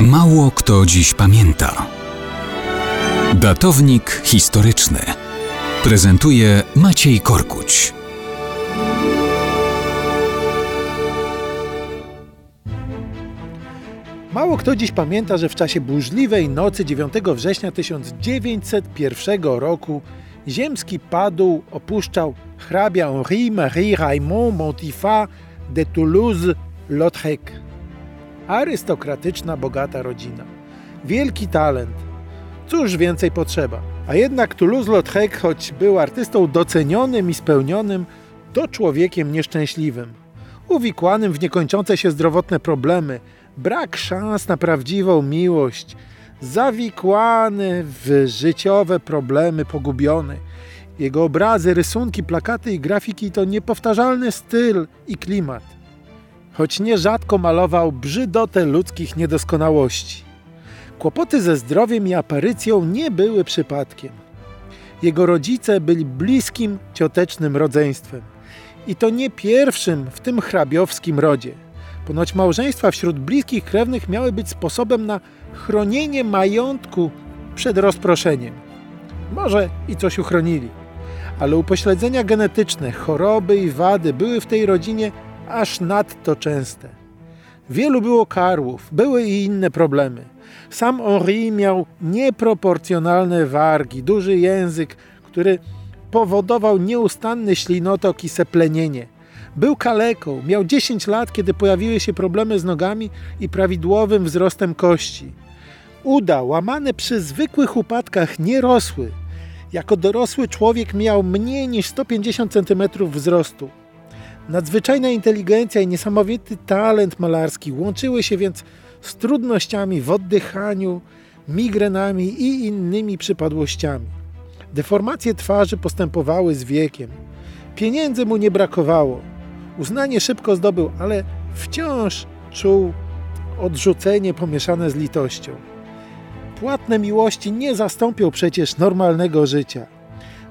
Mało kto dziś pamięta. Datownik historyczny prezentuje Maciej Korkuć. Mało kto dziś pamięta, że w czasie burzliwej nocy 9 września 1901 roku ziemski padł opuszczał hrabia Henri Marie Raymond Montifat de Toulouse-Lautrec. Arystokratyczna, bogata rodzina. Wielki talent. Cóż więcej potrzeba? A jednak Toulouse-Lautrec, choć był artystą docenionym i spełnionym, to człowiekiem nieszczęśliwym. Uwikłanym w niekończące się zdrowotne problemy, brak szans na prawdziwą miłość, zawikłany w życiowe problemy, pogubiony. Jego obrazy, rysunki, plakaty i grafiki to niepowtarzalny styl i klimat. Choć nierzadko malował brzydotę ludzkich niedoskonałości. Kłopoty ze zdrowiem i aparycją nie były przypadkiem. Jego rodzice byli bliskim ciotecznym rodzeństwem. I to nie pierwszym w tym hrabiowskim rodzie. Ponoć małżeństwa wśród bliskich krewnych miały być sposobem na chronienie majątku przed rozproszeniem. Może i coś uchronili, ale upośledzenia genetyczne, choroby i wady były w tej rodzinie aż nadto częste. Wielu było karłów, były i inne problemy. Sam Henri miał nieproporcjonalne wargi, duży język, który powodował nieustanny ślinotok i seplenienie. Był kaleką, miał 10 lat, kiedy pojawiły się problemy z nogami i prawidłowym wzrostem kości. Uda, łamane przy zwykłych upadkach, nie rosły. Jako dorosły człowiek miał mniej niż 150 cm wzrostu. Nadzwyczajna inteligencja i niesamowity talent malarski łączyły się więc z trudnościami w oddychaniu, migrenami i innymi przypadłościami. Deformacje twarzy postępowały z wiekiem. Pieniędzy mu nie brakowało. Uznanie szybko zdobył, ale wciąż czuł odrzucenie pomieszane z litością. Płatne miłości nie zastąpią przecież normalnego życia.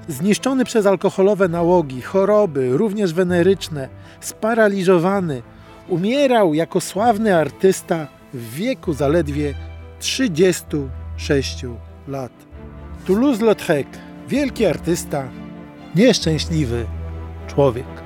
Zniszczony przez alkoholowe nałogi, choroby, również weneryczne, sparaliżowany, umierał jako sławny artysta w wieku zaledwie 36 lat. Toulouse-Lautrec, wielki artysta, nieszczęśliwy człowiek.